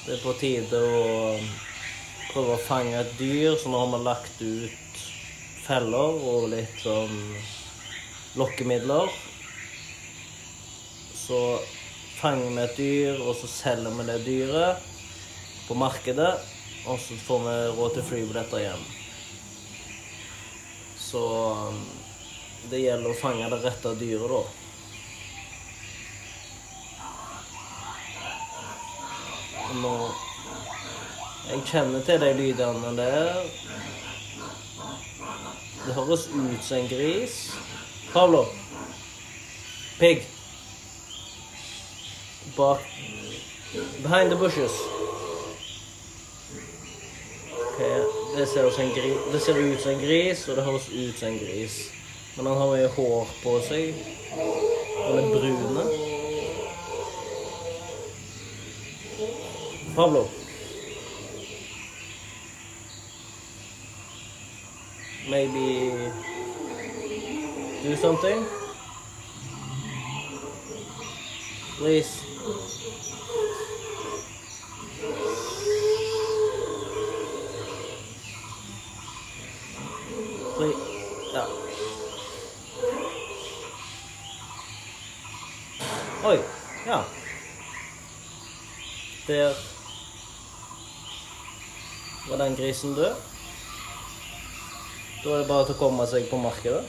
Det er på tide å prøve å fange et dyr, så nå har vi lagt ut feller og litt sånn lokkemidler. Så fanger vi et dyr, og så selger vi det dyret på markedet. Og så får vi råd til flybilletter hjem. Så um, det gjelder å fange det rette dyret, da. Nå Jeg kjenner til de lydene der. Det høres ut som en gris. Pablo. Pig. Bak Behind the bushes. Ok, det ser, det ser ut som en gris, og det høres ut som en gris. Men han har mye hår på seg. Han er brune. Pablo. Maybe do something? Please. Please. Ah. Oi. Ja. Der var den grisen død. Da er det bare til å komme seg på markedet.